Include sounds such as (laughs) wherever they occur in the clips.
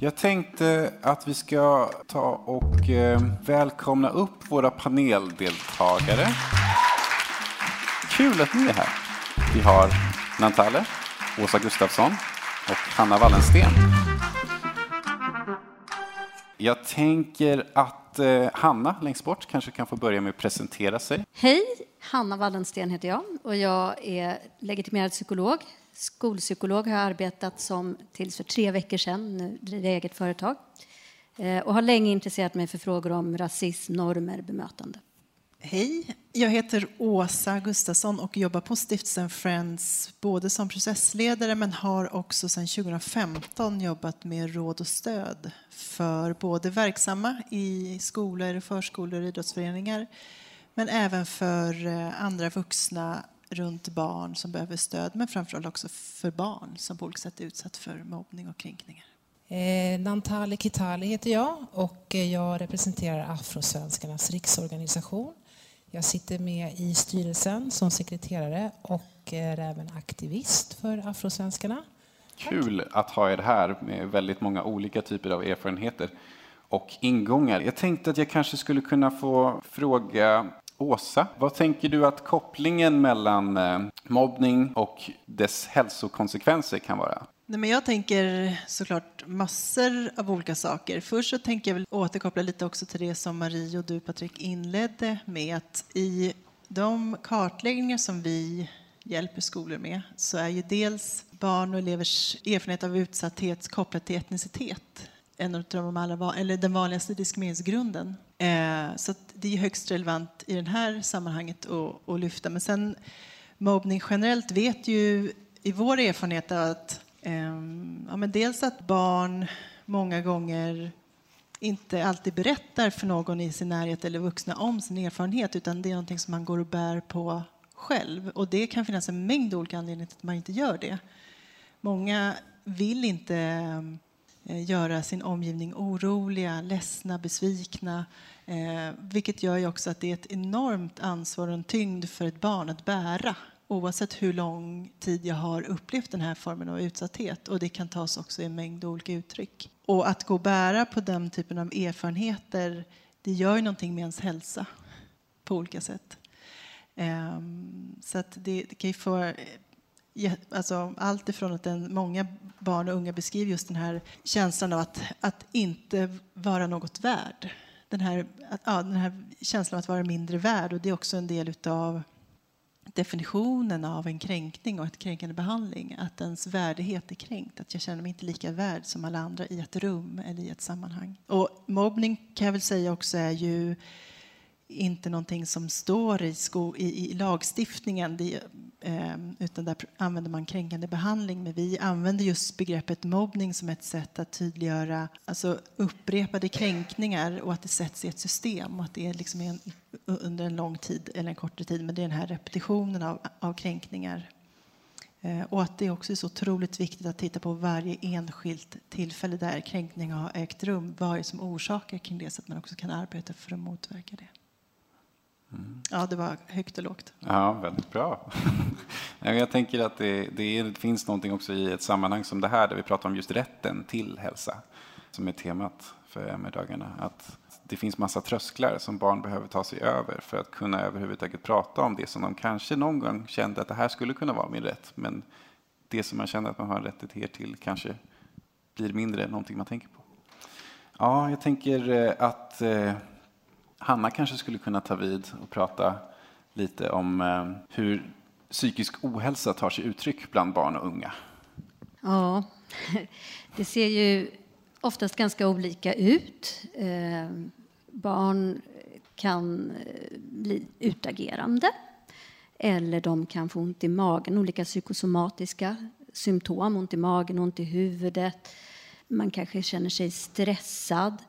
Jag tänkte att vi ska ta och eh, välkomna upp våra paneldeltagare. Kul att ni är här. Vi har Nantale, Åsa Gustafsson och Hanna Wallensten. Jag tänker att eh, Hanna längst bort kanske kan få börja med att presentera sig. Hej, Hanna Wallensten heter jag och jag är legitimerad psykolog. Skolpsykolog har jag arbetat som tills för tre veckor sedan, nu driver jag eget företag eh, och har länge intresserat mig för frågor om rasism, normer, bemötande. Hej, jag heter Åsa Gustafsson och jobbar på Stiftelsen Friends både som processledare men har också sedan 2015 jobbat med råd och stöd för både verksamma i skolor, förskolor och idrottsföreningar men även för eh, andra vuxna runt barn som behöver stöd men framförallt också för barn som på olika sätt är utsatt för mobbning och kränkningar. Eh, Nantali Kitali heter jag och jag representerar Afrosvenskarnas riksorganisation jag sitter med i styrelsen som sekreterare och är även aktivist för Afrosvenskarna. Kul att ha er här med väldigt många olika typer av erfarenheter och ingångar. Jag tänkte att jag kanske skulle kunna få fråga Åsa, vad tänker du att kopplingen mellan eh, mobbning och dess hälsokonsekvenser kan vara? Nej, men jag tänker såklart massor av olika saker. Först så tänker jag väl återkoppla lite också till det som Marie och du Patrik inledde med att i de kartläggningar som vi hjälper skolor med så är ju dels barn och elevers erfarenhet av utsatthet kopplat till etnicitet en av de allra, eller den vanligaste diskrimineringsgrunden. Eh, så det är högst relevant i det här sammanhanget att, lyfta. Men sen mobbning generellt vet ju i vår erfarenhet att ehm, ja, men dels att barn många gånger inte alltid berättar för någon i sin närhet eller vuxna om sin erfarenhet utan det är någonting som man går och bär på själv. Och det kan finnas en mängd olika anledningar till att man inte gör det. Många vill inte ehm, Eh, göra sin omgivning oroliga, ledsna, besvikna. Eh, vilket gör ju också att det är ett enormt ansvar och en tyngd för ett barn att bära oavsett hur lång tid jag har upplevt den här formen av utsatthet. Och det kan tas också i en mängd olika uttryck. Och att gå och bära på den typen av erfarenheter, det gör ju någonting med ens hälsa på olika sätt. Eh, så att det, det, kan ju få alltså, allt ifrån att den, många barn och unga beskriver just den här känslan av att, att inte vara något värd. Den här, att, ja, den här känslan av att vara mindre värd och det är också en del av definitionen av en kränkning och en kränkande behandling. Att ens värdighet är kränkt, att jag känner mig inte lika värd som alla andra i ett rum eller i ett sammanhang. Och mobbning kan jag väl säga också är ju inte någonting som står i, sko, i, i lagstiftningen, det, eh, utan där använder man kränkande behandling. Men vi använder just begreppet mobbning som ett sätt att tydliggöra alltså upprepade kränkningar och att det sätts i ett system och att det är liksom en, under en lång tid eller en kortare tid, men det är den här repetitionen av, av kränkningar. Eh, och att det också är så otroligt viktigt att titta på varje enskilt tillfälle där kränkning har ägt rum. Vad är det som orsakar kring det så att man också kan arbeta för att motverka det. Mm. Ja, det var högt och lågt. Ja, väldigt bra. (laughs) Jag tänker att det, det, finns någonting också i ett sammanhang som det här där vi pratar om just rätten till hälsa som är temat för MR-dagarna. Att det finns massa trösklar som barn behöver ta sig över för att kunna överhuvudtaget prata om det som de kanske någon gång kände att det här skulle kunna vara min rätt. Men det som man känner att man har en rättighet till kanske blir mindre någonting man tänker på. Ja, jag tänker eh, att eh, Hanna kanske skulle kunna ta vid och prata lite om eh, hur psykisk ohälsa tar sig uttryck bland barn och unga. Ja, (laughs) det ser ju oftast ganska olika ut. Eh, barn kan eh, bli utagerande eller de kan få ont i magen, olika psykosomatiska symptom, ont i magen, ont i huvudet. Man kanske känner sig stressad.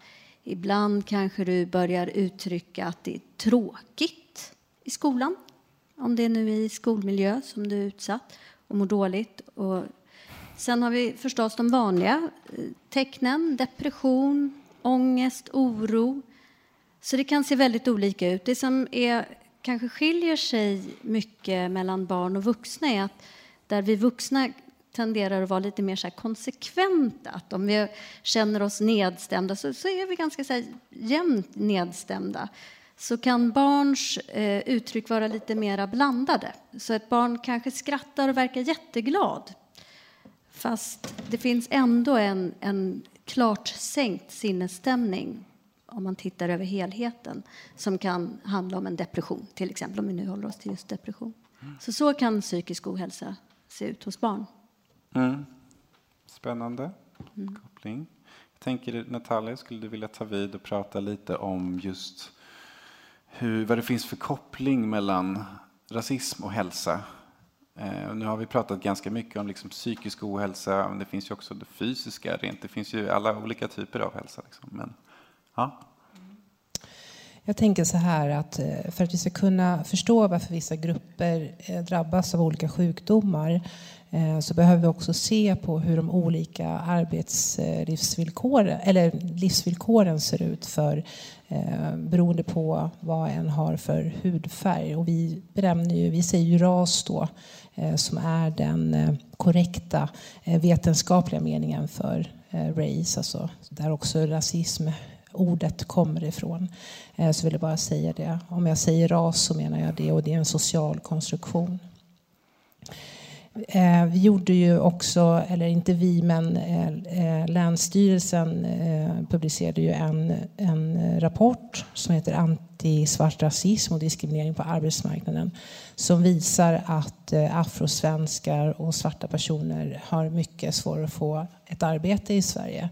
Ibland kanske du börjar uttrycka att det är tråkigt i skolan. Om det är nu i skolmiljö som du är utsatt och mår dåligt. Och sen har vi förstås de vanliga eh, tecknen. Depression, ångest, oro. Så det kan se väldigt olika ut. Det som är, kanske skiljer sig mycket mellan barn och vuxna är att där vi vuxna tenderar att vara lite mer så konsekventa. Att om vi känner oss nedstämda så, så är vi ganska så här jämnt nedstämda. Så kan barns eh, uttryck vara lite mer blandade. Så ett barn kanske skrattar och verkar jätteglad. Fast det finns ändå en, en klart sänkt sinnesstämning om man tittar över helheten som kan handla om en depression, till exempel om vi nu håller oss till just depression. Så så kan psykisk ohälsa se ut hos barn. Mm. Spännande mm. koppling. Jag tänker, Natalia, skulle du vilja ta vid och prata lite om just hur, vad det finns för koppling mellan rasism och hälsa? Eh, nu har vi pratat ganska mycket om liksom psykisk ohälsa, men det finns ju också det fysiska. Rent. Det finns ju alla olika typer av hälsa. Liksom. Men, ja. Jag tänker så här att eh, för att vi ska kunna förstå varför vissa grupper eh, drabbas av olika sjukdomar Eh, så behöver vi också se på hur de olika arbetslivsvillkoren eller livsvillkoren ser ut för eh, beroende på vad en har för hudfärg. Och vi, benämner ju, vi säger ju ras då eh, som är den korrekta vetenskapliga meningen för race, alltså där också rasism ordet kommer ifrån. Eh, så vill jag bara säga det. Om jag säger ras så menar jag det och det är en social konstruktion. Eh, vi gjorde ju också, eller inte vi, men eh, eh Länsstyrelsen eh, publicerade ju en, en rapport som heter Anti-svart rasism och diskriminering på arbetsmarknaden som visar att eh, afrosvenskar och svarta personer har mycket svårare att få ett arbete i Sverige.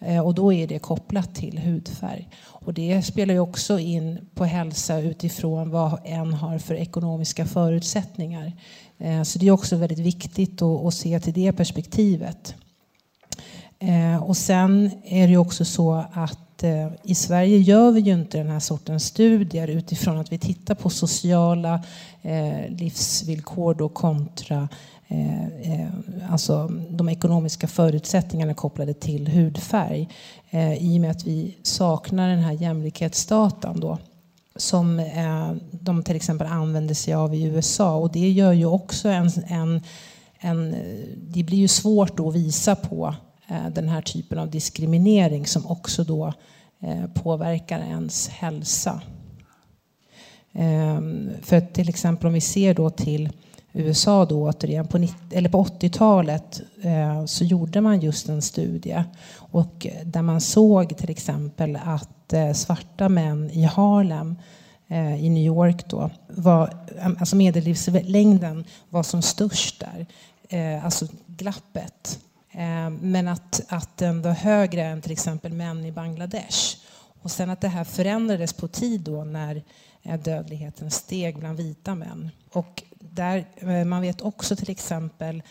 Eh, och då är det kopplat till hudfärg. Och det spelar ju också in på hälsa utifrån vad en har för ekonomiska förutsättningar. Eh, så det är också väldigt viktigt att se till det perspektivet. Eh, och sen är det också så att eh, i Sverige gör vi ju inte den här sortens studier utifrån att vi tittar på sociala livsvillkor då kontra alltså de ekonomiska förutsättningarna kopplade till hudfärg i och med att vi saknar den här jämlikhetsdatan då som eh, de till exempel använder sig av i USA och det gör ju också en, en, en eh, det blir ju svårt att visa på eh, den här typen av diskriminering som också då påverkar ens hälsa. Ehm, för till exempel om vi ser då till USA då återigen på, på 80-talet eh, så gjorde man just en studie och eh, där man såg till exempel att eh, svarta män i Harlem eh, i New York då var, eh, alltså medellivslängden var som störst där, eh, alltså glappet. Men att, att den var högre än till exempel män i Bangladesh. Och sen att det här förändrades på tid då när dödligheten steg bland vita män. Och där, eh, man vet också till exempel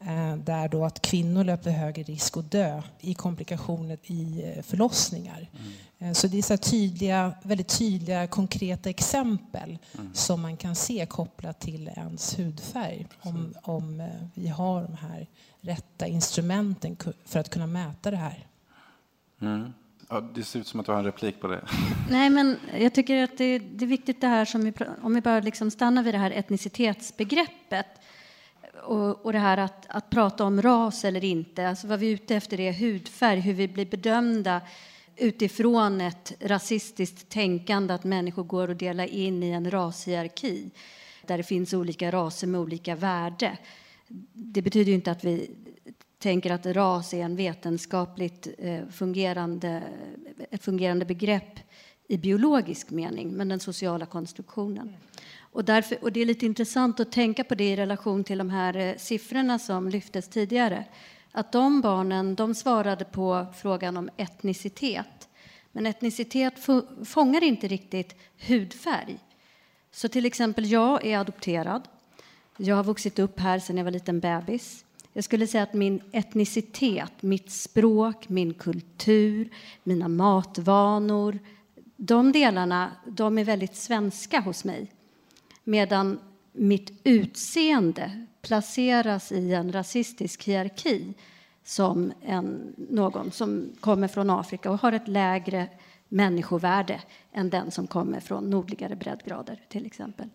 eh, där då att kvinnor löper högre risk att dö i komplikationer i eh, förlossningar. Mm. Så det är så tydliga, väldigt tydliga, konkreta exempel mm. som man kan se kopplat till ens hudfärg. Om, om vi har de här rätta instrumenten för att kunna mäta det här. Mm. Ja, det ser ut som att du har en replik på det. (laughs) Nej, men jag tycker att det, det är viktigt det här som vi, om vi bara liksom stannar vid det här etnicitetsbegreppet och, och det här att, att prata om ras eller inte. Alltså vad vi är ute efter är hudfärg, hur vi blir bedömda utifrån ett rasistiskt tänkande att människor går att dela in i en rashierarki där det finns olika raser med olika värde. Det betyder ju inte att vi tänker att ras är en vetenskapligt eh, fungerande, ett fungerande begrepp i biologisk mening, men den sociala konstruktionen. Och, därför, och det är lite intressant att tänka på det i relation till de här eh, siffrorna som lyftes tidigare. Att de barnen de svarade på frågan om etnicitet. Men etnicitet fångar inte riktigt hudfärg. Så till exempel, jag är adopterad. Jag har vuxit upp här sedan jag var liten bebis. Jag skulle säga att min etnicitet, mitt språk, min kultur, mina matvanor, de delarna de är väldigt svenska hos mig. Medan mitt utseende placeras i en rasistisk hierarki som en, någon som kommer från Afrika och har ett lägre människovärde än den som kommer från nordligare breddgrader, till exempel.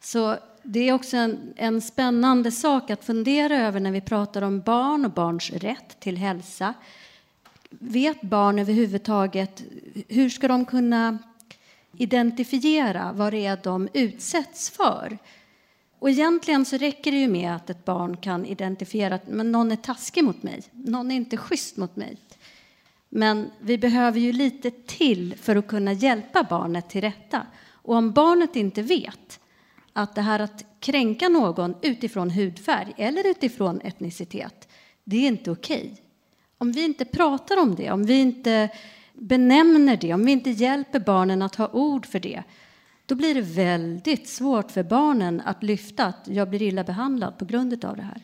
Så det är också en, en spännande sak att fundera över när vi pratar om barn och barns rätt till hälsa. Vet barn överhuvudtaget, hur ska de kunna identifiera vad det är de utsätts för? Och egentligen så räcker det ju med att ett barn kan identifiera att men någon är taskig mot mig, någon är inte schysst mot mig. Men vi behöver ju lite till för att kunna hjälpa barnet till rätta. Och om barnet inte vet att det här att kränka någon utifrån hudfärg eller utifrån etnicitet, det är inte okej. Okay. Om vi inte pratar om det, om vi inte benämner det, om vi inte hjälper barnen att ha ord för det, då blir det väldigt svårt för barnen att lyfta att jag blir illa behandlad på grund av det här.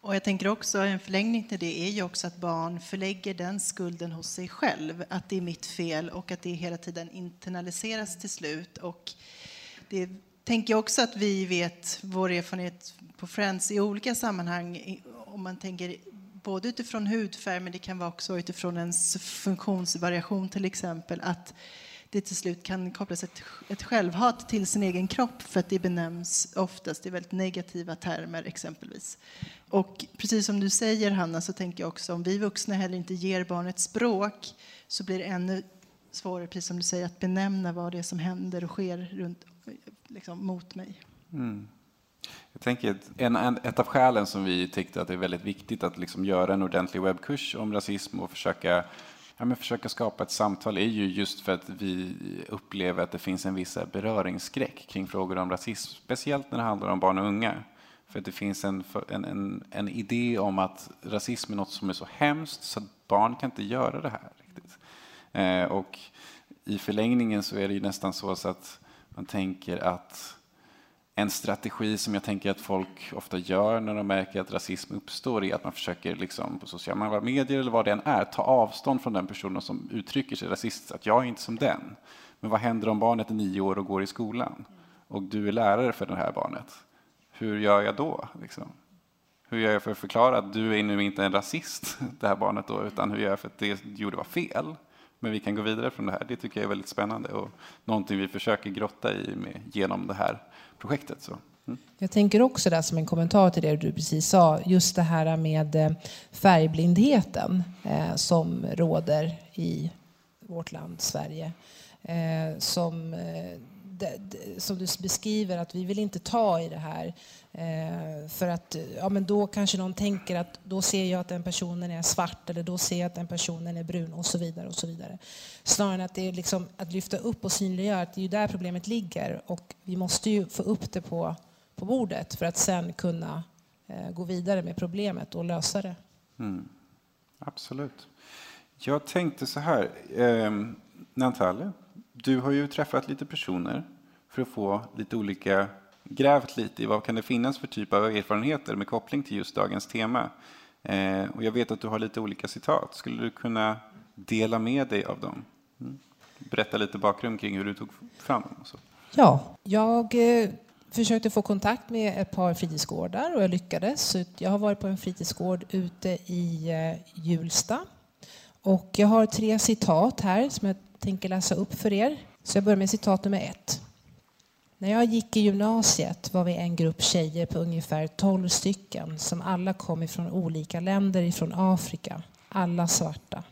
Och jag tänker också en förlängning till det är ju också att barn förlägger den skulden hos sig själv, att det är mitt fel och att det hela tiden internaliseras till slut. Och det tänker också att vi vet, vår erfarenhet på Friends i olika sammanhang, om man tänker både utifrån hudfärg men det kan vara också utifrån ens funktionsvariation till exempel, att det till slut kan kopplas ett, ett självhat till sin egen kropp för att det benämns oftast i väldigt negativa termer exempelvis. Och precis som du säger Hanna så tänker jag också om vi vuxna heller inte ger barnet språk så blir det ännu svårare, precis som du säger, att benämna vad det är som händer och sker runt, liksom, mot mig. Mm. Jag tänker att en, en, ett av skälen som vi tyckte att det är väldigt viktigt att liksom göra en ordentlig webbkurs om rasism och försöka ja, men försöka skapa ett samtal är ju just för att vi upplever att det finns en viss beröringsskräck kring frågor om rasism, speciellt när det handlar om barn och unga. För att det finns en, en, en, en idé om att rasism är något som är så hemskt så att barn kan inte göra det här. riktigt. Eh, och i förlängningen så är det ju nästan så att man tänker att en strategi som jag tänker att folk ofta gör när de märker att rasism uppstår är att man försöker liksom på sociala medier eller vad det än är ta avstånd från den personen som uttrycker sig rasistiskt, att jag är inte som den. Men vad händer om barnet är nio år och går i skolan och du är lärare för det här barnet? Hur gör jag då? Liksom? Hur gör jag för att förklara att du är nu inte en rasist, (laughs) det här barnet då, utan hur gör jag för att det du gjorde var fel? Men vi kan gå vidare från det här. Det tycker jag är väldigt spännande och någonting vi försöker grotta i med, genom det här projektet. Så. Mm. Jag tänker också där som en kommentar till det du precis sa, just det här med eh, färgblindheten eh, som råder i vårt land, Sverige. Eh, som, eh, det, som du beskriver, att vi vill inte ta i det här. Eh, för att ja, men då kanske någon tänker att då ser jag att den personen är svart eller då ser jag att den personen är brun och så vidare. och så vidare. Snarare än att det är liksom att lyfta upp och synliggöra att det är där problemet ligger och vi måste ju få upp det på, på bordet för att sen kunna eh, gå vidare med problemet och lösa det. Mm. Absolut. Jag tänkte så här, eh, Natalie, du har ju träffat lite personer för att få lite olika grävt lite i vad kan det finnas för typ av erfarenheter med koppling till just dagens tema. Eh, och jag vet att du har lite olika citat. Skulle du kunna dela med dig av dem? Mm. Berätta lite bakgrund kring hur du tog fram dem. Så. Ja, jag eh, försökte få kontakt med ett par fritidsgårdar och jag lyckades. Jag har varit på en fritidsgård ute i eh, Hjulsta. Och jag har tre citat här som jag tänker läsa upp för er. Så jag börjar med citat nummer ett. När jag gick i gymnasiet var vi en grupp tjejer på ungefär 12 stycken som alla kom ifrån olika länder ifrån Afrika. Alla svarta.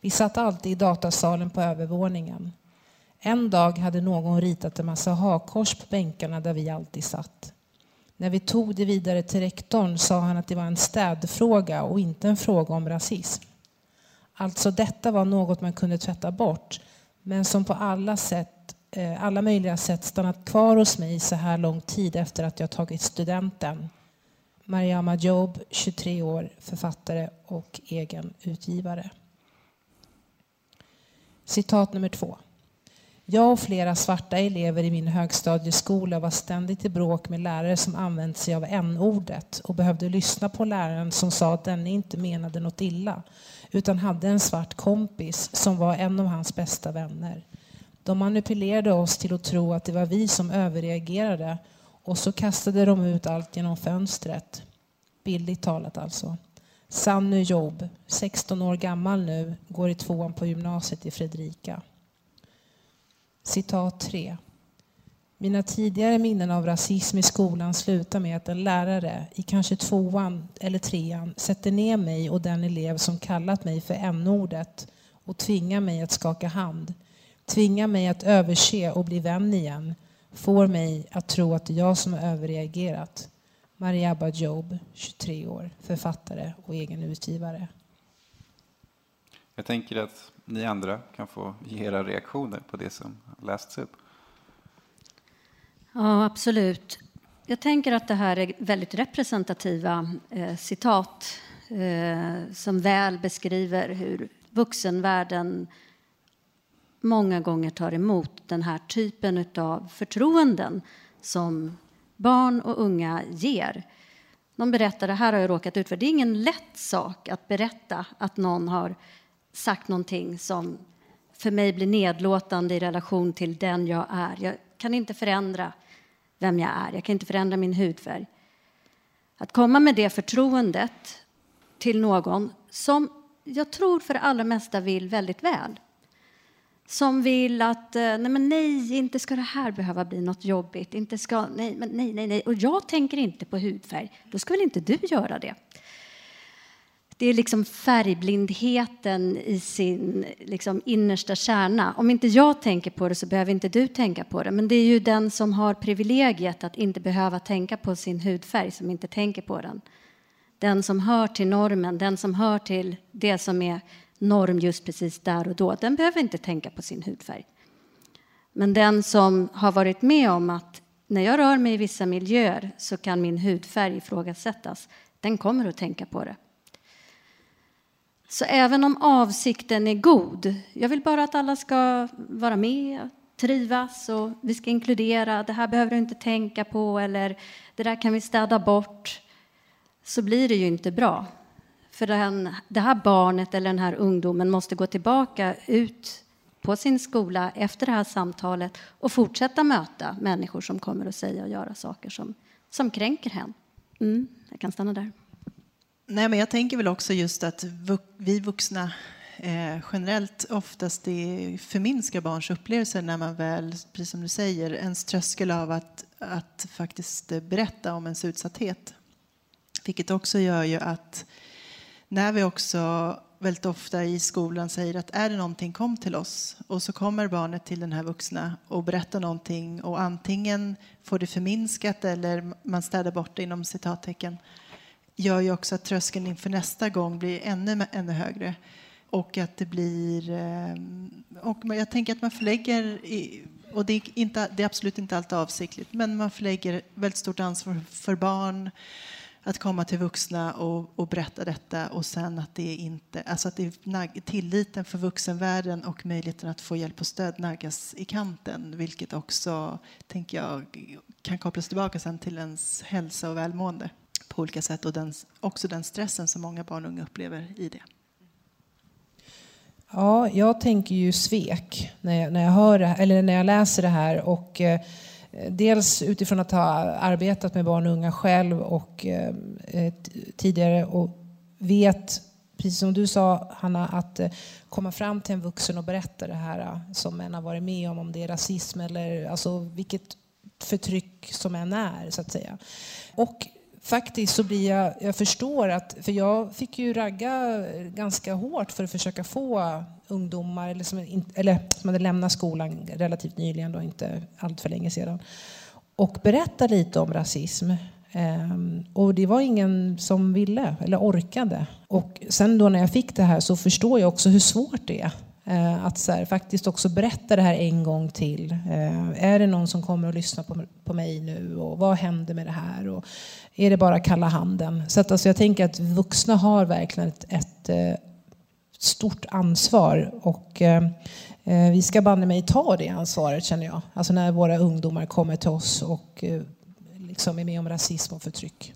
Vi satt alltid i datasalen på övervåningen. En dag hade någon ritat en massa hakkors på bänkarna där vi alltid satt. När vi tog det vidare till rektorn sa han att det var en städfråga och inte en fråga om rasism. Alltså detta var något man kunde tvätta bort men som på alla sätt eh, alla möjliga sätt stannat kvar hos mig så här lång tid efter att jag tagit studenten. Mariama Job, 23 år, författare och egen utgivare. Citat nummer två. Jag och flera svarta elever i min högstadieskola var ständigt i bråk med lärare som använt sig av n-ordet och behövde lyssna på läraren som sa att denne inte menade något illa utan hade en svart kompis som var en av hans bästa vänner. De manipulerade oss till att tro att det var vi som överreagerade och så kastade de ut allt genom fönstret. Bildligt talat alltså. Sanny Jobb, 16 år gammal nu, går i tvåan på gymnasiet i Fredrika. Citat 3. Mina tidigare minnen av rasism i skolan slutar med att en lärare i kanske tvåan eller trean sätter ner mig och den elev som kallat mig för n-ordet och tvingar mig att skaka hand, tvingar mig att överse och bli vän igen, får mig att tro att det är jag som har överreagerat. Mariaba Job, 23 år, författare och egen utgivare. Jag tänker att ni andra kan få ge era reaktioner på det som lästs upp. Ja, absolut. Jag tänker att det här är väldigt representativa eh, citat eh, som väl beskriver hur vuxenvärlden många gånger tar emot den här typen av förtroenden som barn och unga ger. De berättar det här har jag råkat ut för. Det är ingen lätt sak att berätta att någon har sagt någonting som för mig blir nedlåtande i relation till den jag är. Jag kan inte förändra vem jag är. Jag kan inte förändra min hudfärg. Att komma med det förtroendet till någon som jag tror för det allra mesta vill väldigt väl. Som vill att, eh, nej men nej, inte ska det här behöva bli något jobbigt. Inte ska, nej, men nej, nej, nej. Och jag tänker inte på hudfärg. Då ska väl inte du göra det? Det är liksom färgblindheten i sin liksom, innersta kärna. Om inte jag tänker på det så behöver inte du tänka på det. Men det är ju den som har privilegiet att inte behöva tänka på sin hudfärg som inte tänker på den. Den som hör till normen, den som hör till det som är norm just precis där och då, den behöver inte tänka på sin hudfärg. Men den som har varit med om att när jag rör mig i vissa miljöer så kan min hudfärg ifrågasättas, den kommer att tänka på det. Så även om avsikten är god, jag vill bara att alla ska vara med, trivas och vi ska inkludera, det här behöver du inte tänka på eller det där kan vi städa bort, så blir det ju inte bra. För den, det här barnet eller den här ungdomen måste gå tillbaka ut på sin skola efter det här samtalet och fortsätta möta människor som kommer att säga och göra saker som, som kränker henne. Mm, jag kan stanna där. Nej, men jag tänker väl också just att vi vuxna eh, generellt oftast det förminskar barns upplevelser när man väl, precis som du säger, ens tröskel av att, att faktiskt berätta om ens utsatthet. Vilket också gör ju att när vi också väldigt ofta i skolan säger att är det någonting, kom till oss. Och så kommer barnet till den här vuxna och berättar någonting och antingen får det förminskat eller man städar bort det inom citattecken gör ju också att tröskeln inför nästa gång blir ännu, ännu högre. Och att det blir... Eh, och jag tänker att man förlägger, och det är, inte, det är absolut inte alltid avsiktligt, men man förlägger väldigt stort ansvar för barn att komma till vuxna och, och berätta detta och sen att det inte, alltså att det tilliten för vuxenvärlden och möjligheten att få hjälp och stöd naggas i kanten, vilket också, tänker jag, kan kopplas tillbaka sen till ens hälsa och välmående på olika sätt och den, också den stressen som många barn och unga upplever i det. Ja, jag tänker ju svek när jag, när jag, hör eller när jag läser det här. Och, eh, dels utifrån att ha arbetat med barn och unga själv och eh, eh tidigare och vet, precis som du sa Hanna, att eh, komma fram till en vuxen och berätta det här eh, som en har varit med om, om det är rasism eller alltså vilket förtryck som än är, så att säga. Och faktiskt så blir jag, jag förstår att, för jag fick ju ragga ganska hårt för att försöka få ungdomar eller som, eller som hade lämnat skolan relativt nyligen, då, inte allt för länge sedan, och berätta lite om rasism. Ehm, och det var ingen som ville eller orkade. Och sen då när jag fick det här så förstår jag också hur svårt det är eh, att så här, faktiskt också berätta det här en gång till. Eh, är det någon som kommer att lyssna på, på mig nu? Och vad händer med det här? Och är det bara kalla handen? Så att, alltså, jag tänker att vuxna har verkligen ett, ett, eh, stort ansvar. Och eh, eh, vi ska banne mig ta det ansvaret känner jag. Alltså när våra ungdomar kommer till oss och eh, liksom är med om rasism och förtryck.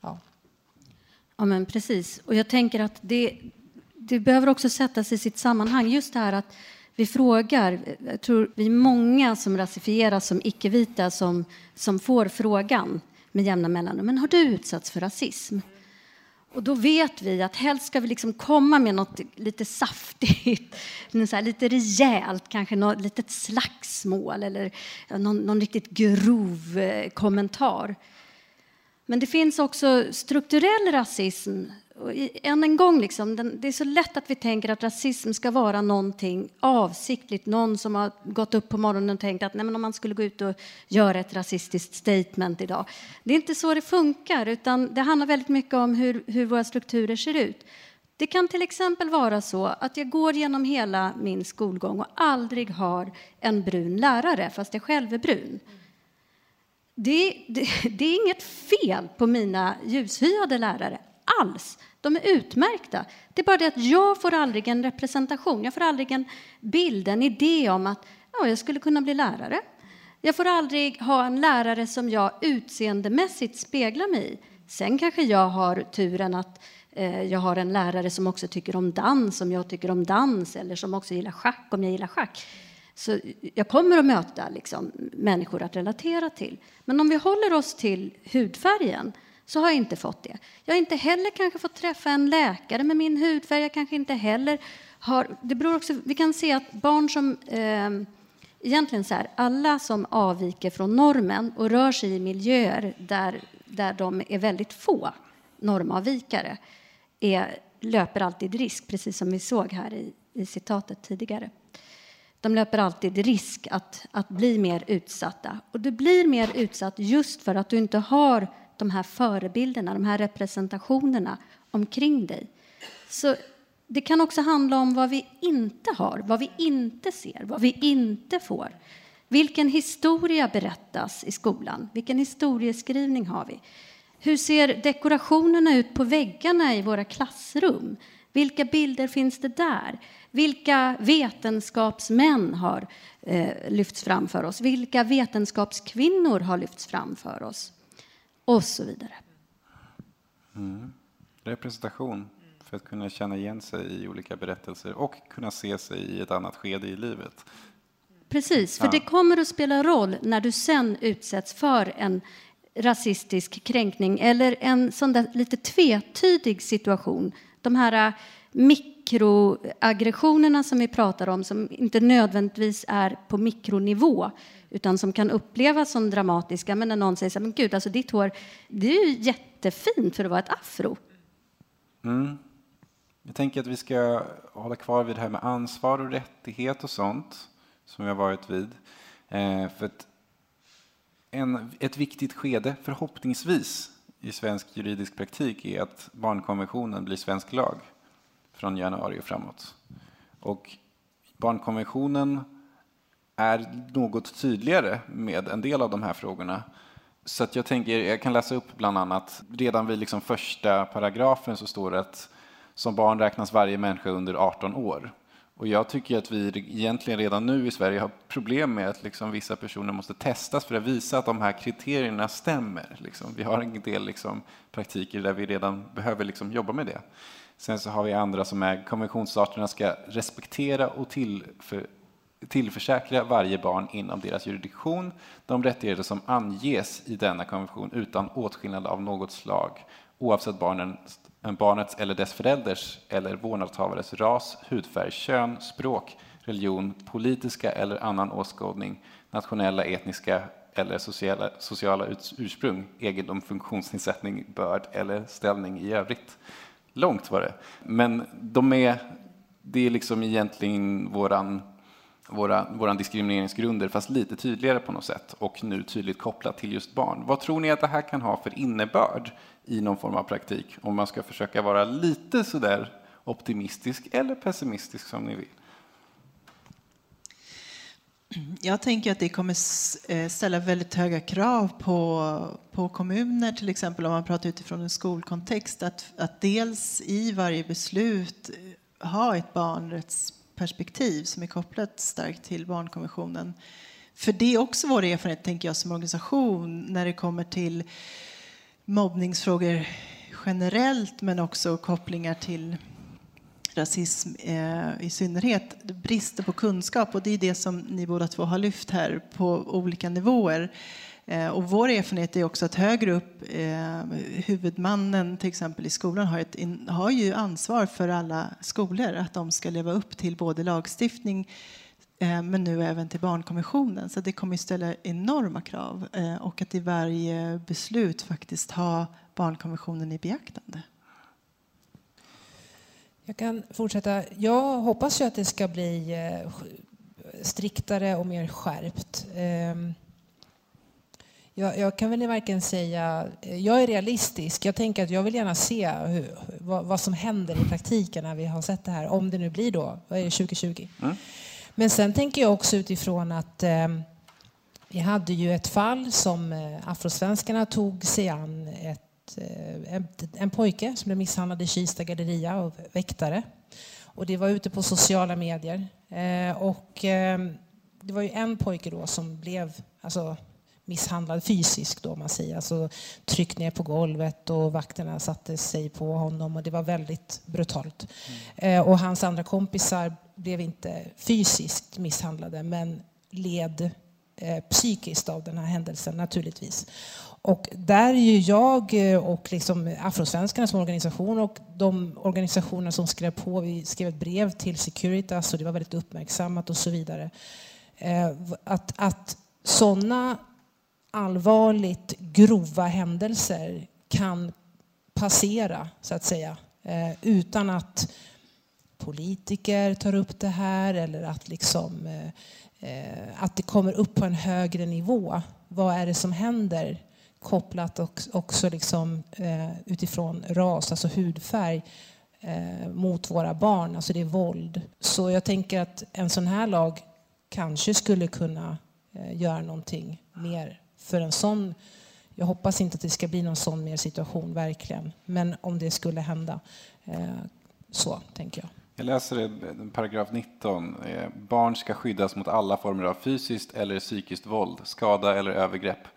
Ja. Ja, men precis. Och jag tänker att det, det behöver också sättas i sitt sammanhang. Just det här att vi frågar, jag tror vi är många som rasifieras som icke-vita som, som får frågan med jämna mellanrum, men har du utsatts för rasism? Och då vet vi att helst ska vi liksom komma med något lite saftigt, (laughs) så här, lite rejält, kanske något litet slagsmål eller någon, någon riktigt grov eh, kommentar. Men det finns också strukturell rasism. Och än en gång, liksom, den, det är så lätt att vi tänker att rasism ska vara någonting avsiktligt. Någon som har gått upp på morgonen och tänkt att nej, men om man skulle gå ut och göra ett rasistiskt statement idag. Det är inte så det funkar, utan det handlar väldigt mycket om hur, hur våra strukturer ser ut. Det kan till exempel vara så att jag går genom hela min skolgång och aldrig har en brun lärare, fast jag själv är brun. Det, det, (laughs) det, är inget fel på mina ljushyade lärare alls. De är utmärkta. Det är bara det att jag får aldrig en representation. Jag får aldrig en bild, en idé om att ja, jag skulle kunna bli lärare. Jag får aldrig ha en lärare som jag utseendemässigt speglar mig i. Sen kanske jag har turen att eh, jag har en lärare som också tycker om dans om jag tycker om dans eller som också gillar schack om jag gillar schack. Så jag kommer att möta liksom, människor att relatera till. Men om vi håller oss till hudfärgen så har jag inte fått det. Jag har inte heller kanske fått träffa en läkare med min hudfärg. Jag kanske inte heller har... Det beror också, vi kan se att barn som... Eh, egentligen så här, alla som avviker från normen och rör sig i miljöer där, där de är väldigt få normavvikare är, löper alltid risk, precis som vi såg här i, i citatet tidigare. De löper alltid risk att, att bli mer utsatta. Och du blir mer utsatt just för att du inte har de här förebilderna, de här representationerna omkring dig. Så det kan också handla om vad vi inte har, vad vi inte ser, vad vi inte får. Vilken historia berättas i skolan? Vilken historieskrivning har vi? Hur ser dekorationerna ut på väggarna i våra klassrum? Vilka bilder finns det där? Vilka vetenskapsmän har eh, lyfts fram för oss? Vilka vetenskapskvinnor har lyfts fram för oss? Och så vidare. Mm. Representation för att kunna känna igen sig i olika berättelser och kunna se sig i ett annat skede i livet. Precis, för ja. det kommer att spela roll när du sen utsätts för en rasistisk kränkning eller en sån där lite tvetydig situation. De här mikroaggressionerna som vi pratar om som inte nödvändigtvis är på mikronivå utan som kan upplevas som dramatiska. Men när någon säger så här, men gud, alltså ditt hår, det är ju jättefint för att vara ett afro. Mm. Jag tänker att vi ska hålla kvar vid det här med ansvar och rättighet och sånt som vi har varit vid. Eh, för att en, ett viktigt skede, förhoppningsvis, i svensk juridisk praktik är att barnkonventionen blir svensk lag från januari och framåt. Och barnkonventionen är något tydligare med en del av de här frågorna. Så att jag tänker, jag kan läsa upp bland annat, redan vid liksom första paragrafen så står det att som barn räknas varje människa under 18 år. Och jag tycker att vi egentligen redan nu i Sverige har problem med att liksom vissa personer måste testas för att visa att de här kriterierna stämmer. Liksom. Vi har en del liksom praktiker där vi redan behöver liksom jobba med det. Sen så har vi andra som är konventionsstaterna ska respektera och tillför, tillförsäkra varje barn inom deras jurisdiktion de rättigheter som anges i denna konvention utan åtskillnad av något slag oavsett barnens, barnets eller dess förälders eller vårdnadshavares ras, hudfärg, kön, språk, religion, politiska eller annan åskådning, nationella, etniska eller sociala, sociala ursprung, egendom, funktionsnedsättning, börd eller ställning i övrigt. Långt var det. Men de är, det är liksom egentligen våran, våra, våran diskrimineringsgrunder, fast lite tydligare på något sätt och nu tydligt kopplat till just barn. Vad tror ni att det här kan ha för innebörd i någon form av praktik? Om man ska försöka vara lite sådär optimistisk eller pessimistisk som ni vill. Jag tänker att det kommer eh, ställa väldigt höga krav på, på kommuner, till exempel om man pratar utifrån en skolkontext, att, att dels i varje beslut eh, ha ett barnrättsperspektiv som är kopplat starkt till barnkonventionen. För det är också vår erfarenhet, tänker jag, som organisation när det kommer till mobbningsfrågor generellt, men också kopplingar till rasism eh, i synnerhet, brister på kunskap och det är det som ni båda två har lyft här på olika nivåer. Eh, och vår erfarenhet är också att högre upp, eh, huvudmannen till exempel i skolan har, ett, har ju ansvar för alla skolor, att de ska leva upp till både lagstiftning eh, men nu även till barnkonventionen. Så det kommer att ställa enorma krav eh, och att i varje beslut faktiskt ha barnkonventionen i beaktande. Jag kan fortsätta. Jag hoppas ju att det ska bli eh, striktare och mer skärpt. Ehm, jag, jag, kan väl verkligen säga, jag är realistisk. Jag tänker att jag vill gärna se hur, vad, vad, som händer i praktiken när vi har sett det här. Om det nu blir då, vad är det, 2020? Mm. Men sen tänker jag också utifrån att eh, vi hade ju ett fall som eh, afrosvenskarna tog sig an. Ett, eh, en, en pojke som blev misshandlad i Kista galleria av väktare. Och det var ute på sociala medier. Eh, och eh, det var ju en pojke då som blev alltså, misshandlad fysiskt då man säger. Alltså tryckt ner på golvet och vakterna satte sig på honom och det var väldigt brutalt. Mm. och hans andra kompisar blev inte fysiskt misshandlade men led eh, Eh, psykiskt av den här händelsen naturligtvis. Och där är ju jag eh, och liksom Afrosvenskarna som organisation och de organisationer som skrev på, vi skrev ett brev till Securitas och det var väldigt uppmärksammat och så vidare. Eh, att, att sådana allvarligt grova händelser kan passera, så att säga, utan att politiker tar upp det här eller att, liksom, Eh, att det kommer upp på en högre nivå. Vad är det som händer? kopplat också liksom, eh, utifrån ras, alltså hudfärg, eh, mot våra barn. Alltså det är våld. Så jag tänker att en sån här lag kanske skulle kunna göra någonting mer för en sån jag hoppas inte att det ska bli någon sån mer situation, verkligen. Men om det skulle hända, så tänker jag. Jag läser paragraf 19. Eh, barn ska skyddas mot alla former av fysiskt eller psykiskt våld, skada eller övergrepp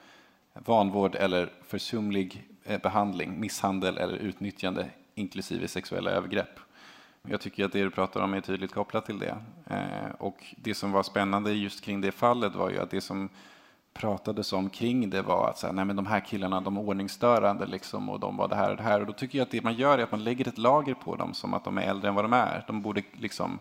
vanvård eller försumlig eh, behandling, misshandel eller utnyttjande inklusive sexuella övergrepp. Jag tycker att det du pratar om är tydligt kopplat till det. Eh, och det som var spännande just kring det fallet var ju att det som pratades om kring det var att så här, nej men de här killarna de är ordningsstörande liksom, och de var det här och det här. Och då tycker jag att det man gör är att man lägger ett lager på dem som att de är äldre än vad de är. De borde, liksom,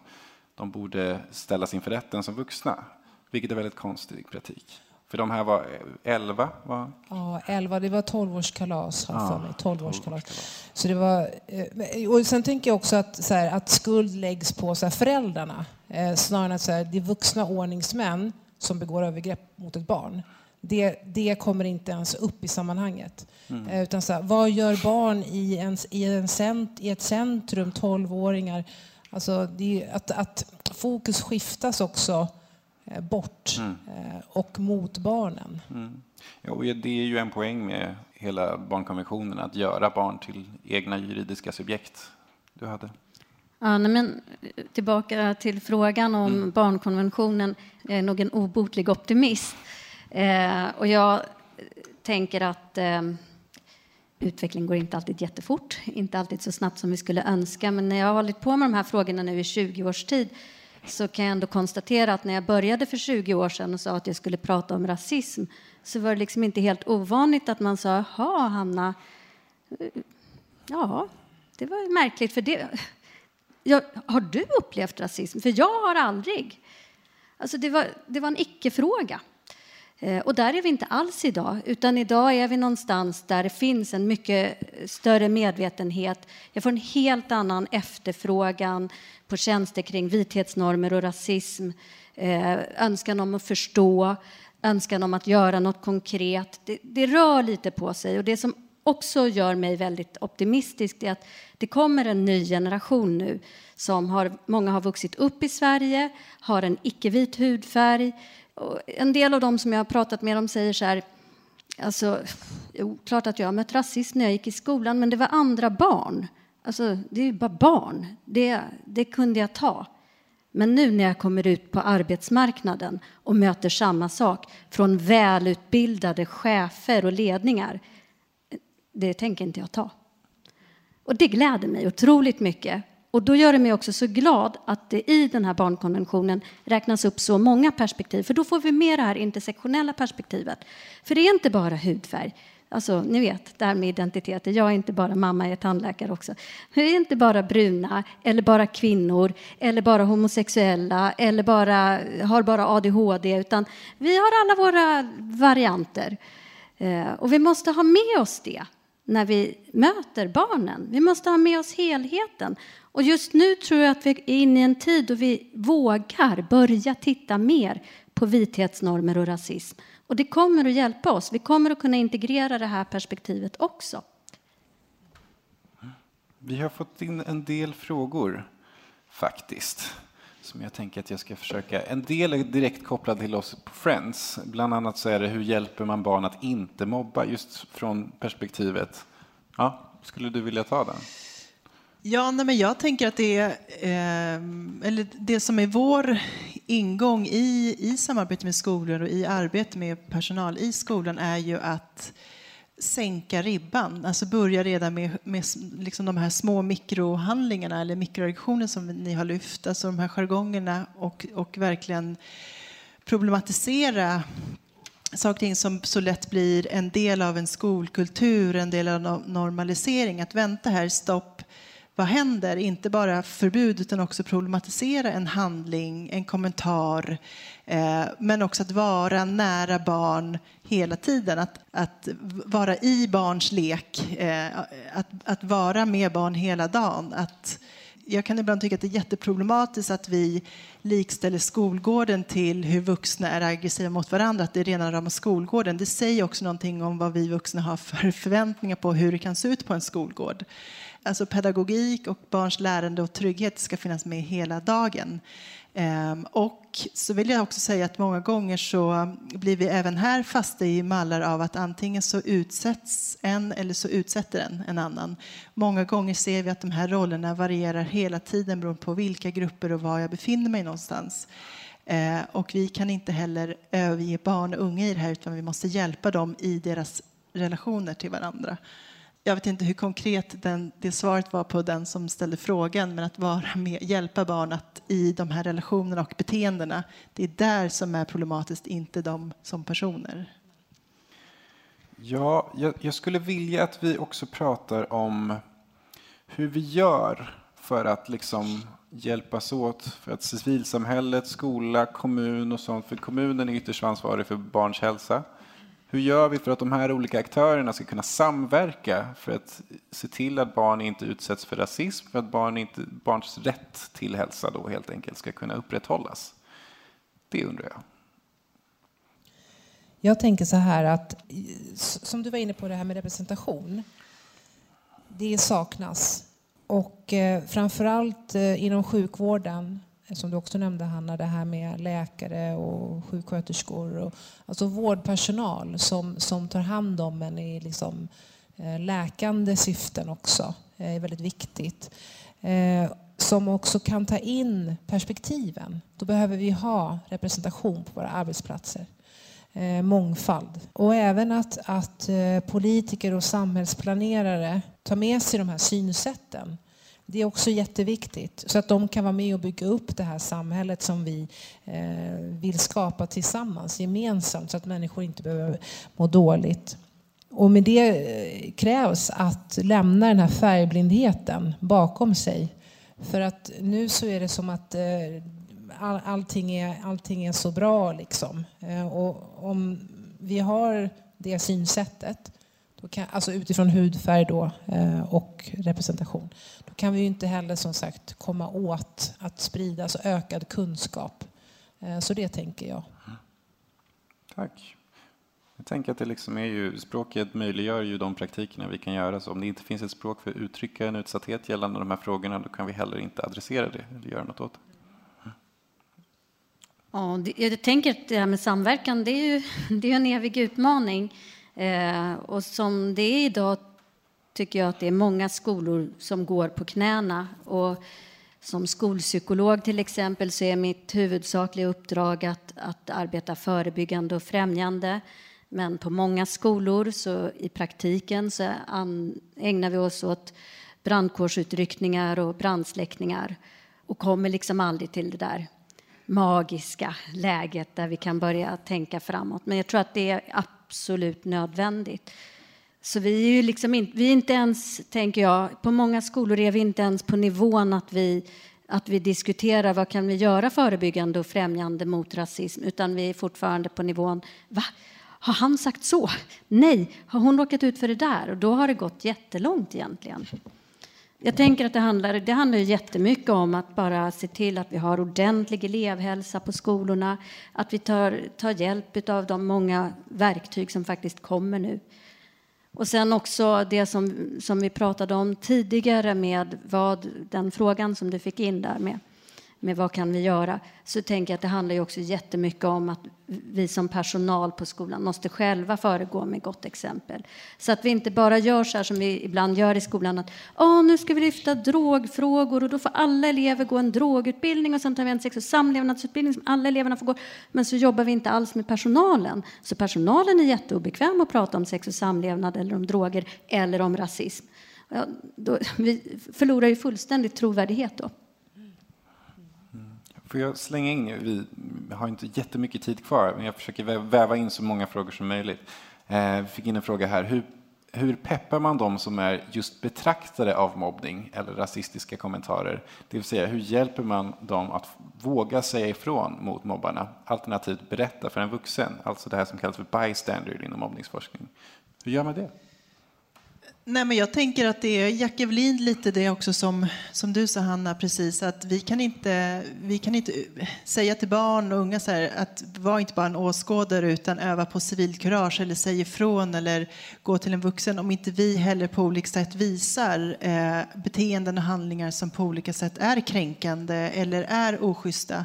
de borde ställas inför rätten som vuxna, vilket är väldigt konstig kritik. För de här var 11? Va? Ja, 11. Det var 12-årskalas, har ja, för mig. 12-årskalas. Så det var, eh, och sen tänker jag också att, så här, att skuld läggs på så här, föräldrarna. Eh, snarare än att så här, det är vuxna ordningsmän som begår övergrepp mot ett barn. Det, det kommer inte ens upp i sammanhanget. Mm. Eh, utan så här, vad gör barn i, en, i, en cent, i ett centrum, 12-åringar? Alltså, det, att, att fokus skiftas också Eh, bort mm. Eh, och mot barnen. Mm. Ja, det är ju en poäng med hela barnkonventionen, att göra barn till egna juridiska subjekt. Du hade? Ja, men tillbaka till frågan om mm. barnkonventionen. Jag är nog en obotlig optimist. Eh, och jag tänker att eh, utvecklingen går inte alltid jättefort, inte alltid så snabbt som vi skulle önska. Men när jag har hållit på med de här frågorna nu i 20 års tid så kan jag ändå konstatera att när jag började för 20 år sedan och sa att jag skulle prata om rasism så var det liksom inte helt ovanligt att man sa jaha, Hanna, ja, det var märkligt för det. Ja, har du upplevt rasism? För jag har aldrig. Alltså det, var, det var en icke-fråga. Eh, och där är vi inte alls idag, utan idag är vi någonstans där det finns en mycket större medvetenhet. Jag får en helt annan efterfrågan på tjänster kring vithetsnormer och rasism, eh, önskan om att förstå, önskan om att göra något konkret. Det, det rör lite på sig. Och det som också gör mig väldigt optimistisk är att det kommer en ny generation nu som har, många har vuxit upp i Sverige, har en icke-vit hudfärg. Och en del av dem som jag har pratat med dem säger så här, alltså, jo, klart att jag har mött rasism när jag gick i skolan, men det var andra barn. Alltså, det är ju bara barn. Det, det kunde jag ta. Men nu när jag kommer ut på arbetsmarknaden och möter samma sak från välutbildade chefer och ledningar, det tänker inte jag ta. Och det gläder mig otroligt mycket. Och då gör det mig också så glad att det i den här barnkonventionen räknas upp så många perspektiv, för då får vi med det här intersektionella perspektivet. För det är inte bara hudfärg. Alltså, ni vet, det här med identiteter. Jag är inte bara mamma, jag är tandläkare också. Vi är inte bara bruna, eller bara kvinnor, eller bara homosexuella, eller bara, har bara ADHD, utan vi har alla våra varianter. Eh, och vi måste ha med oss det när vi möter barnen. Vi måste ha med oss helheten. Och just nu tror jag att vi är inne i en tid då vi vågar börja titta mer på vithetsnormer och rasism. Och det kommer att hjälpa oss. Vi kommer att kunna integrera det här perspektivet också. Vi har fått in en del frågor, faktiskt, som jag tänker att jag ska försöka... En del är direkt kopplad till oss på Friends. Bland annat så är det hur hjälper man barn att inte mobba, just från perspektivet... Ja, skulle du vilja ta den? Ja, nej, men jag tänker att det är, eh, eller det som är vår ingång i, i samarbete med skolor och i arbete med personal i skolan är ju att sänka ribban, alltså börja redan med, med liksom de här små mikrohandlingarna eller mikroaggressioner som ni har lyft, alltså de här jargongerna och, och verkligen problematisera saker och ting som så lätt blir en del av en skolkultur, en del av normalisering. Att vänta här, stopp, vad händer? Inte bara förbud utan också problematisera en handling, en kommentar. Eh, men också att vara nära barn hela tiden. Att, att vara i barns lek, eh, att, att vara med barn hela dagen. Att, jag kan ibland tycka att det är jätteproblematiskt att vi likställer skolgården till hur vuxna är aggressiva mot varandra, att det är rena rama skolgården. Det säger också någonting om vad vi vuxna har för förväntningar på hur det kan se ut på en skolgård. Alltså pedagogik och barns lärande och trygghet ska finnas med hela dagen. Ehm, och så vill jag också säga att många gånger så blir vi även här fast i mallar av att antingen så utsätts en eller så utsätter en en annan. Många gånger ser vi att de här rollerna varierar hela tiden beroende på vilka grupper och var jag befinner mig någonstans. Ehm, och vi kan inte heller överge barn och unga i det här utan vi måste hjälpa dem i deras relationer till varandra jag vet inte hur konkret den, det svaret var på den som ställde frågan, men att vara med, hjälpa barn att i de här relationerna och beteendena, det är där som är problematiskt, inte de som personer. Ja, jag, jag skulle vilja att vi också pratar om hur vi gör för att liksom hjälpas åt för att civilsamhället, skola, kommun och sånt, för kommunen är ytterst ansvarig för barns hälsa. Hur gör vi för att de här olika aktörerna ska kunna samverka för att se till att barn inte utsätts för rasism, för att barn inte, barns rätt till hälsa då helt enkelt ska kunna upprätthållas? Det undrar jag. Jag tänker så här att, som du var inne på det här med representation. Det saknas. Och eh, framförallt eh, inom sjukvården som du också nämnde Hanna, det här med läkare och sjuksköterskor. Och, alltså vårdpersonal som, som tar hand om en i liksom, eh, läkande syften också eh, är väldigt viktigt. Eh, som också kan ta in perspektiven. Då behöver vi ha representation på våra arbetsplatser. Eh, mångfald. Och även att, att eh, politiker och samhällsplanerare tar med sig de här synsätten det är också jätteviktigt så att de kan vara med och bygga upp det här samhället som vi eh, vill skapa tillsammans, gemensamt, så att människor inte behöver må dåligt. Och med det eh, krävs att lämna den här färgblindheten bakom sig. För att nu så är det som att eh, all, allting, är, allting är så bra. Liksom. Eh, och om vi har det synsättet kan, alltså utifrån hudfärg då, eh, och representation. Då kan vi ju inte heller som sagt komma åt att sprida alltså ökad kunskap. Eh, så det tänker jag. Tack. Jag tänker att det liksom är ju, språket möjliggör ju de praktikerna vi kan göra. Så om det inte finns ett språk för att uttrycka en utsatthet gällande de här frågorna, då kan vi heller inte adressera det eller göra något åt det. Ja, jag tänker att det här med samverkan, det är ju (laughs) det är en evig utmaning. Eh, och som det är idag tycker jag att det är många skolor som går på knäna. Och som skolpsykolog till exempel så är mitt huvudsakliga uppdrag att, att arbeta förebyggande och främjande. Men på många skolor så i praktiken så ägnar vi oss åt brandkårsutryckningar och brandsläckningar och kommer liksom aldrig till det där magiska läget där vi kan börja tänka framåt. Men jag tror att det är absolut nödvändigt. Så vi är ju liksom in, vi är inte ens, tänker jag, på många skolor är vi inte ens på nivån att vi, att vi diskuterar vad kan vi göra förebyggande och främjande mot rasism, utan vi är fortfarande på nivån, va? Har han sagt så? Nej, har hon råkat ut för det där? Och då har det gått jättelångt egentligen. Jag tänker att det handlar, det handlar jättemycket om att bara se till att vi har ordentlig elevhälsa på skolorna, att vi tar, tar hjälp av de många verktyg som faktiskt kommer nu. Och sen också det som, som vi pratade om tidigare med vad, den frågan som du fick in där med med vad kan vi göra, så tänker jag att det handlar ju också jättemycket om att vi som personal på skolan måste själva föregå med gott exempel. Så att vi inte bara gör så här som vi ibland gör i skolan, att Åh, nu ska vi lyfta drogfrågor och då får alla elever gå en drogutbildning och sen tar vi en sex och samlevnadsutbildning som alla eleverna får gå. Men så jobbar vi inte alls med personalen. Så personalen är jätteobekväm att prata om sex och samlevnad eller om droger eller om rasism. Ja, då, vi förlorar ju fullständigt trovärdighet då. Får jag slänga in, vi har inte jättemycket tid kvar, men jag försöker väva in så många frågor som möjligt. Eh, vi fick in en fråga här. Hur, hur peppar man dem som är just betraktare av mobbning eller rasistiska kommentarer? Det vill säga, hur hjälper man dem att våga säga ifrån mot mobbarna? Alternativt berätta för en vuxen, alltså det här som kallas för bystander inom mobbningsforskning. Hur gör man det? Nej, men jag tänker att det är Jack Evelin lite det också som, som du sa Hanna precis att vi kan inte, vi kan inte eh, säga till barn och unga så här, att var inte bara en åskådare utan öva på civilkurage eller säg ifrån eller gå till en vuxen om inte vi heller på olika sätt visar eh, beteenden och handlingar som på olika sätt är kränkande eller är oschyssta.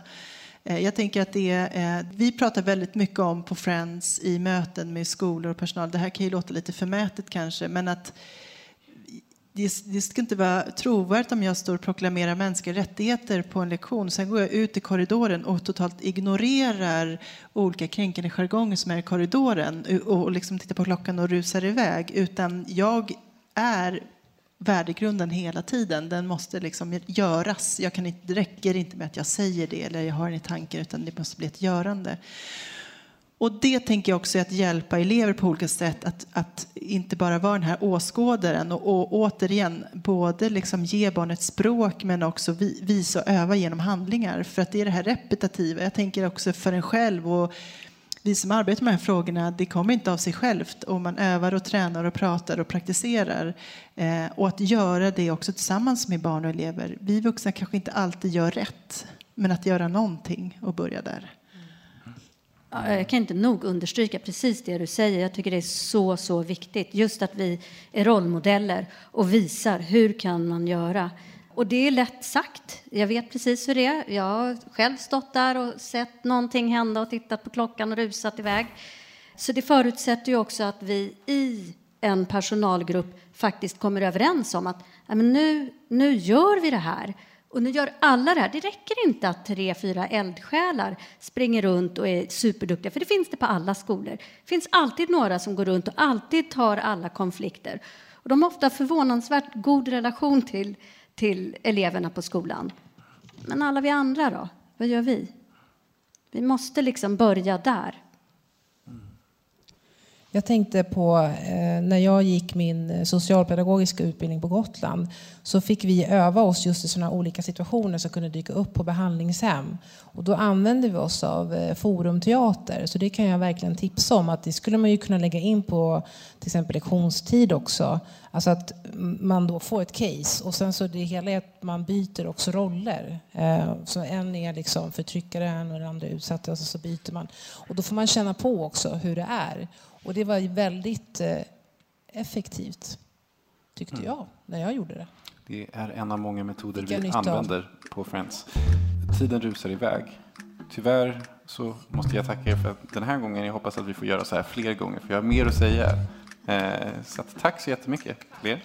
Eh, jag tänker att det är, eh, vi pratar väldigt mycket om på Friends i möten med skolor och personal. Det här kan ju låta lite förmätet kanske, men att det, det ska inte vara trovärdigt om jag står och proklamerar mänskliga rättigheter på en lektion. Sen går jag ut i korridoren och totalt ignorerar olika kränkande jargonger som är i korridoren och liksom tittar på klockan och rusar iväg. Utan jag är värdegrunden hela tiden. Den måste liksom göras. Jag kan inte, det räcker inte med att jag säger det eller jag har den i tanken utan det måste bli ett görande. Och det tänker jag också är att hjälpa elever på olika sätt att, att inte bara vara den här åskådaren och, och återigen både liksom ge barnet språk men också vi, visa och öva genom handlingar för att det är det här repetitiva. Jag tänker också för en själv och vi som arbetar med de här frågorna, det kommer inte av sig självt och man övar och tränar och pratar och praktiserar. Eh, och att göra det också tillsammans med barn och elever. Vi vuxna kanske inte alltid gör rätt, men att göra någonting och börja där. Jag kan inte nog understryka precis det du säger. Jag tycker det är så, så viktigt. Just att vi är rollmodeller och visar hur kan man göra. Och det är lätt sagt. Jag vet precis hur det är. Jag har själv stått där och sett någonting hända och tittat på klockan och rusat iväg. Så det förutsätter ju också att vi i en personalgrupp faktiskt kommer överens om att nu, nu gör vi det här. Och nu gör alla det här. Det räcker inte att tre, fyra eldsjälar springer runt och är superduktiga, för det finns det på alla skolor. Det finns alltid några som går runt och alltid tar alla konflikter. Och de har ofta förvånansvärt god relation till till eleverna på skolan. Men alla vi andra då? Vad gör vi? Vi måste liksom börja där. Jag tänkte på eh, när jag gick min eh, socialpedagogiska utbildning på Gotland så fick vi öva oss just i sådana olika situationer som kunde dyka upp på behandlingshem. Och då använde vi oss av eh, forumteater, så det kan jag verkligen tipsa om att det skulle man ju kunna lägga in på till exempel lektionstid också. Alltså att man då får ett case och sen så det hela är att man byter också roller. Eh, så en är liksom förtryckaren och den andra utsatta och så byter man. Och då får man känna på också hur det är. Och det var väldigt eh, effektivt, tyckte mm. jag, när jag gjorde det. Det är en av många metoder vi använder på Friends. Tiden rusar iväg. Tyvärr så måste jag tacka er för den här gången. Jag hoppas att vi får göra så här fler gånger, för jag har mer att säga. Eh, så tack så jättemycket till er.